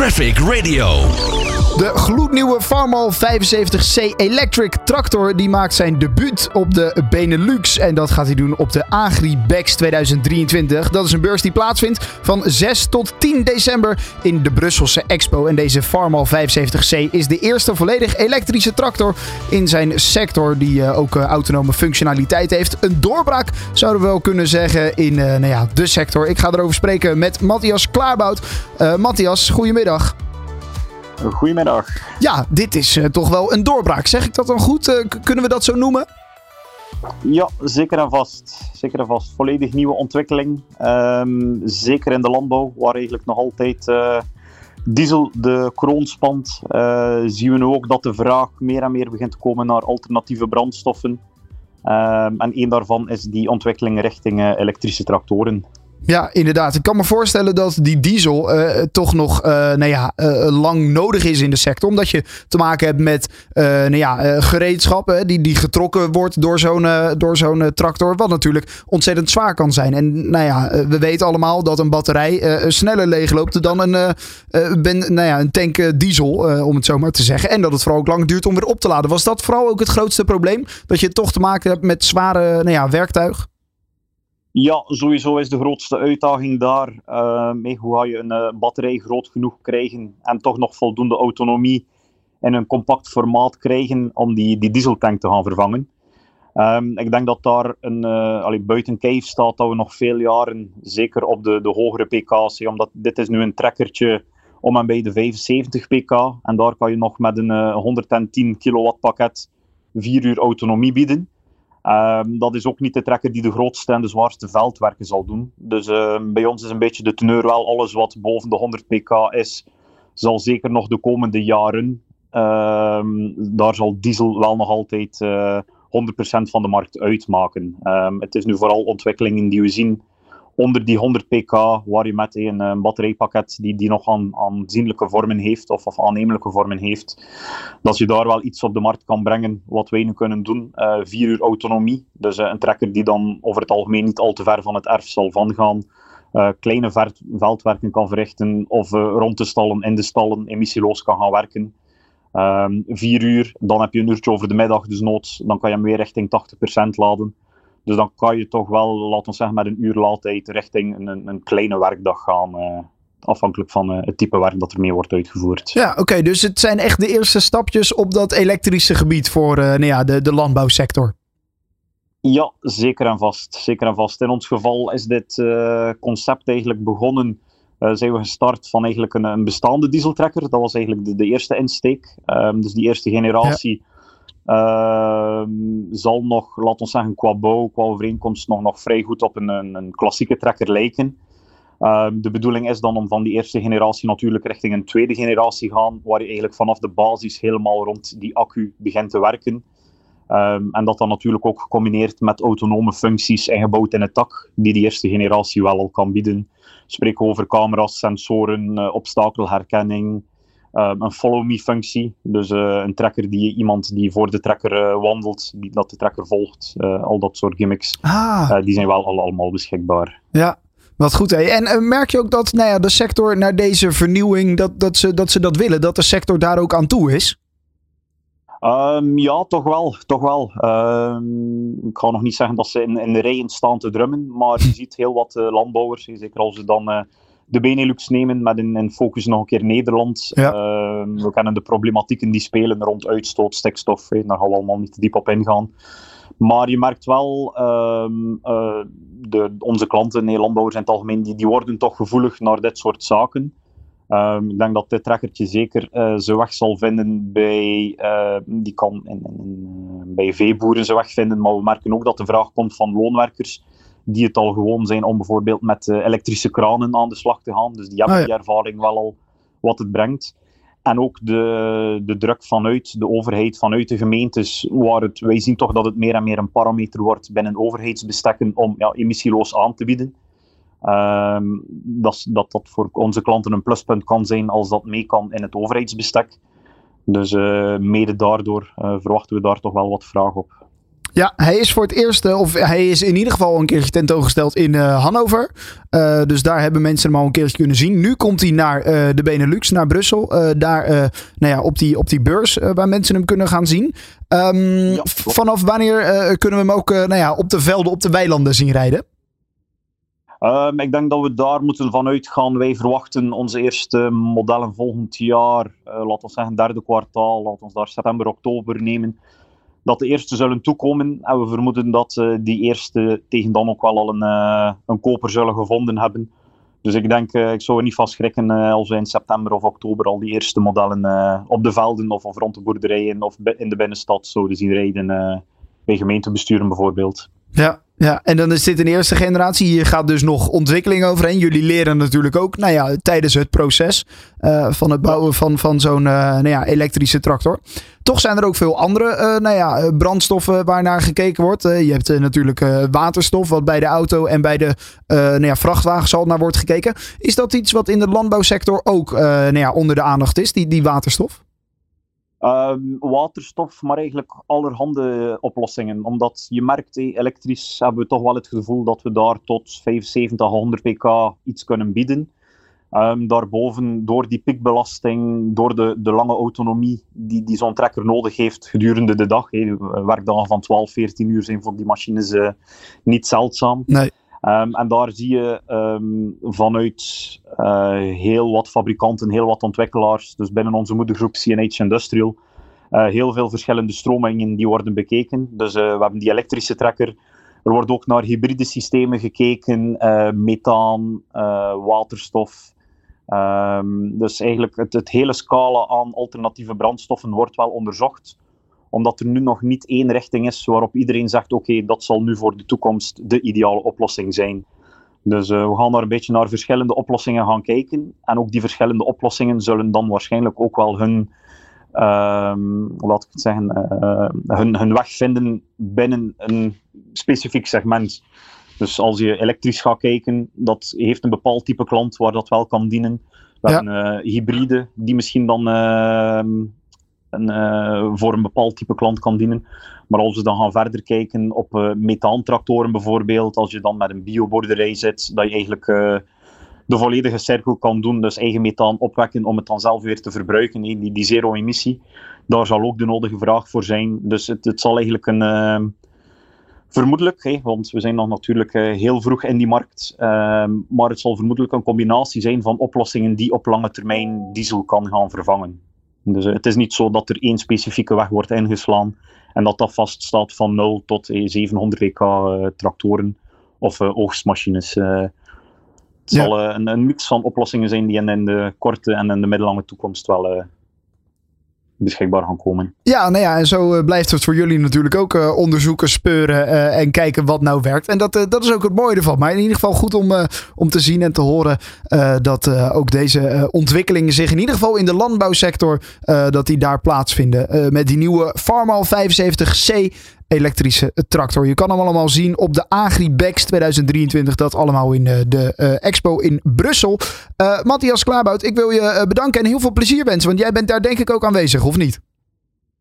Traffic Radio. De gloednieuwe Farmal 75C Electric Tractor die maakt zijn debuut op de Benelux. En dat gaat hij doen op de Agribex 2023. Dat is een beurs die plaatsvindt van 6 tot 10 december in de Brusselse Expo. En deze Farmal 75C is de eerste volledig elektrische tractor in zijn sector. Die uh, ook uh, autonome functionaliteit heeft. Een doorbraak zouden we wel kunnen zeggen in uh, nou ja, de sector. Ik ga erover spreken met Matthias Klaarbout. Matthias, goedemiddag. Goedemiddag. Ja, dit is uh, toch wel een doorbraak. Zeg ik dat dan goed? Uh, kunnen we dat zo noemen? Ja, zeker en vast. Zeker en vast. Volledig nieuwe ontwikkeling. Um, zeker in de landbouw, waar eigenlijk nog altijd uh, diesel de kroon spant. zien we nu ook dat de vraag meer en meer begint te komen naar alternatieve brandstoffen. Um, en een daarvan is die ontwikkeling richting elektrische tractoren. Ja, inderdaad. Ik kan me voorstellen dat die diesel uh, toch nog uh, nou ja, uh, lang nodig is in de sector. Omdat je te maken hebt met nou ja, gereedschap die, die getrokken wordt door zo'n door zo'n tractor. Wat natuurlijk ontzettend zwaar kan zijn. En nou ja, we weten allemaal dat een batterij sneller leegloopt dan een, ben, nou ja, een tank diesel, om het zo maar te zeggen. En dat het vooral ook lang duurt om weer op te laden. Was dat vooral ook het grootste probleem? Dat je toch te maken hebt met zware nou ja, werktuig? Ja, sowieso is de grootste uitdaging daar. Uh, mee hoe ga je een uh, batterij groot genoeg krijgen en toch nog voldoende autonomie in een compact formaat krijgen om die, die dieseltank te gaan vervangen. Um, ik denk dat daar een, uh, buiten kijf staat dat we nog veel jaren, zeker op de, de hogere pk's, omdat dit is nu een trekkertje om en bij de 75 pk en daar kan je nog met een 110 kilowatt pakket 4 uur autonomie bieden. Um, dat is ook niet de trekker die de grootste en de zwaarste veldwerken zal doen. Dus uh, bij ons is een beetje de teneur wel alles wat boven de 100 pk is, zal zeker nog de komende jaren. Uh, daar zal diesel wel nog altijd uh, eh, 100% van de markt uitmaken. Het is nu vooral ontwikkelingen die we zien onder die 100 pk, waar je met een, een batterijpakket die, die nog aan, aanzienlijke vormen heeft, of, of aannemelijke vormen heeft, dat je daar wel iets op de markt kan brengen, wat wij nu kunnen doen. Uh, vier uur autonomie, dus uh, een trekker die dan over het algemeen niet al te ver van het erf zal van gaan. Uh, kleine veldwerken kan verrichten of rond de stallen, in de stallen, emissieloos kan gaan werken. Um, vier uur, dan heb je een uurtje over de middag, dus nood, dan kan je hem weer richting 80% laden. Dus dan kan je toch wel, laten we zeggen, met een uur laadtijd richting een, een kleine werkdag gaan. Uh, afhankelijk van uh, het type werk dat ermee wordt uitgevoerd. Ja, oké. dus het zijn echt de eerste stapjes op dat elektrische gebied voor uh, nou ja, de, de landbouwsector. Ja, zeker en vast. Zeker en vast. In ons geval is dit concept eigenlijk begonnen. zijn we gestart van eigenlijk een, een bestaande dieseltrekker. Dat was eigenlijk de, de eerste insteek. Um, dus die eerste generatie. Ja zal nog, laten we zeggen, qua bouw, qua overeenkomst nog, nog vrij goed op een, een, een klassieke trekker lijken. Uh, de bedoeling is dan om van die eerste generatie natuurlijk richting een tweede generatie gaan, waar je eigenlijk vanaf de basis helemaal rond die accu begint te werken. Um, en dat dan natuurlijk ook gecombineerd met autonome functies ingebouwd in het tak, die die eerste generatie wel al kan bieden. Spreken over camera's, sensoren, uh, obstakelherkenning, uh, een follow-me-functie. Dus uh, een trekker die iemand die voor de trekker uh, wandelt, die dat de trekker volgt. al dat soort gimmicks. Ah. die zijn wel al, allemaal beschikbaar. Ja, wat goed. Hè? En merk je ook dat nou ja, de sector naar deze vernieuwing, dat, dat, ze, dat ze dat willen? Dat de sector daar ook aan toe is? Um, ja, toch wel. Toch wel. Um, ik ga nog niet zeggen dat ze in, in de rijen staan te drummen, maar je ziet heel wat landbouwers, zeker als ze dan de Benelux nemen met een, focus nog een keer Nederland. Ehm, we kennen de problematieken die spelen rond uitstoot, stikstof. daar gaan we allemaal niet te diep op ingaan. Maar je merkt wel, um, uh, de, onze klanten, nee, landbouwers in het algemeen, die, die worden toch gevoelig naar dit soort zaken. Um, ik denk dat dit trekkertje zeker uh, zijn weg zal vinden bij, uh, die kan in, in, bij veeboeren zijn weg vinden, maar we merken ook dat de vraag komt van loonwerkers die het al gewoon zijn om bijvoorbeeld met uh, elektrische kranen aan de slag te gaan. Dus die hebben ah, die ervaring wel al wat het brengt. En ook de, de druk vanuit de overheid, vanuit de gemeentes, waar het, wij zien toch dat het meer en meer een parameter wordt binnen overheidsbestekken om ja, emissieloos aan te bieden. Um, dat, dat dat voor onze klanten een pluspunt kan zijn als dat mee kan in het overheidsbestek. Dus uh, mede daardoor uh, verwachten we daar toch wel wat vraag op. Ja, hij is voor het eerst, of hij is in ieder geval een keertje tentoongesteld in Hannover. dus daar hebben mensen hem al een keertje kunnen zien. Nu komt hij naar de Benelux, naar Brussel. daar nou ja, op, die, op die beurs waar mensen hem kunnen gaan zien. Um, vanaf wanneer kunnen we hem ook nou ja, op de velden, op de weilanden zien rijden? Um, ik denk dat we daar moeten vanuit gaan. Wij verwachten onze eerste modellen volgend jaar, laten we zeggen derde kwartaal, laten we daar september, oktober nemen, dat de eerste zullen toekomen. En we vermoeden dat uh, die eerste tegen dan ook wel al een, uh, een koper zullen gevonden hebben. Dus ik denk, ik zou er niet van schrikken als we in september of oktober al die eerste modellen op de velden of, of rond de boerderijen of in de binnenstad zouden zien rijden. bij gemeentebesturen bijvoorbeeld. Ja, ja, en dan is dit een eerste generatie. Hier gaat dus nog ontwikkeling overheen. Jullie leren natuurlijk ook nou ja, tijdens het proces uh, van het bouwen van, van zo'n uh, nou ja, elektrische tractor. Toch zijn er ook veel andere uh, nou ja, brandstoffen waar naar gekeken wordt. je hebt natuurlijk waterstof, wat bij de auto en bij de nou ja, vrachtwagens al naar wordt gekeken. Is dat iets wat in de landbouwsector ook nou ja, onder de aandacht is, die, die waterstof? Um, waterstof, maar eigenlijk allerhande oplossingen. Omdat je merkt, elektrisch hebben we toch wel het gevoel dat we daar tot 75, 100 pk iets kunnen bieden. Um, daarboven, door die piekbelasting, door de, de lange autonomie die, die zo'n trekker nodig heeft gedurende de dag. Hey, werkdagen van 12, 14 uur zijn voor die machines uh, niet zeldzaam. Nee. Um, en daar zie je um, vanuit uh, heel wat fabrikanten, heel wat ontwikkelaars, dus binnen onze moedergroep CNH Industrial, uh, heel veel verschillende stromingen die worden bekeken. Dus uh, we hebben die elektrische trekker. Er wordt ook naar hybride systemen gekeken, methaan, waterstof. Um, dus eigenlijk het, het hele scala aan alternatieve brandstoffen wordt wel onderzocht omdat er nu nog niet één richting is waarop iedereen zegt: oké, dat zal nu voor de toekomst de ideale oplossing zijn. Dus uh, we gaan daar een beetje naar verschillende oplossingen gaan kijken. En ook die verschillende oplossingen zullen dan waarschijnlijk ook wel hun, uh, laat ik het zeggen, uh, hun, hun weg vinden binnen een specifiek segment. Dus als je elektrisch gaat kijken, dat heeft een bepaald type klant waar dat wel kan dienen. We ja. hebben uh, hybride, die misschien dan ehm, uh, voor een bepaald type klant kan dienen. Maar als we dan gaan verder kijken op uh, methaantractoren bijvoorbeeld, als je dan met een bioboerderij zit, dat je eigenlijk uh, de volledige cirkel kan doen, dus eigen methaan opwekken om het dan zelf weer te verbruiken, die, die zero-emissie, daar zal ook de nodige vraag voor zijn. Dus het, het zal eigenlijk een... Vermoedelijk, want we zijn nog natuurlijk heel vroeg in die markt, maar het zal vermoedelijk een combinatie zijn van oplossingen die op lange termijn diesel kan gaan vervangen. Dus eh, het is niet zo dat er één specifieke weg wordt ingeslaan en dat dat vaststaat van 0 tot 700 WK uh, tractoren of oogstmachines. Het ja. zal een, een, mix van oplossingen zijn die in, in, de korte en in de middellange toekomst wel beschikbaar gaan komen. Ja, nou ja, en zo uh, blijft het voor jullie natuurlijk ook uh, onderzoeken, speuren uh, en kijken wat nou werkt. En dat, dat is ook het mooie ervan. Maar in ieder geval goed om, om te zien en te horen dat ook deze ontwikkelingen zich in ieder geval in de landbouwsector, dat die daar plaatsvinden. met die nieuwe Farmal 75C elektrische tractor. Je kan hem allemaal zien op de Agribex 2023. Dat allemaal in de, de expo in Brussel. Matthias Klaarbout, ik wil je bedanken en heel veel plezier wensen. Want jij bent daar denk ik ook aanwezig, of niet?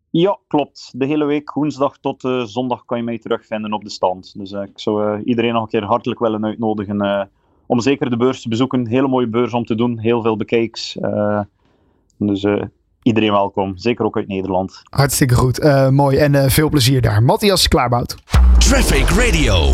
Ja, klopt. De hele week, woensdag tot zondag, kan je mij terugvinden op de stand. Dus ik zou iedereen nog een keer hartelijk willen uitnodigen om zeker de beurs te bezoeken. Hele mooie beurs om te doen, heel veel bekijks. dus iedereen welkom. Zeker ook uit Nederland. Hartstikke goed. Uh, mooi. En uh, veel plezier daar. Matthias Klaarbout. Traffic Radio.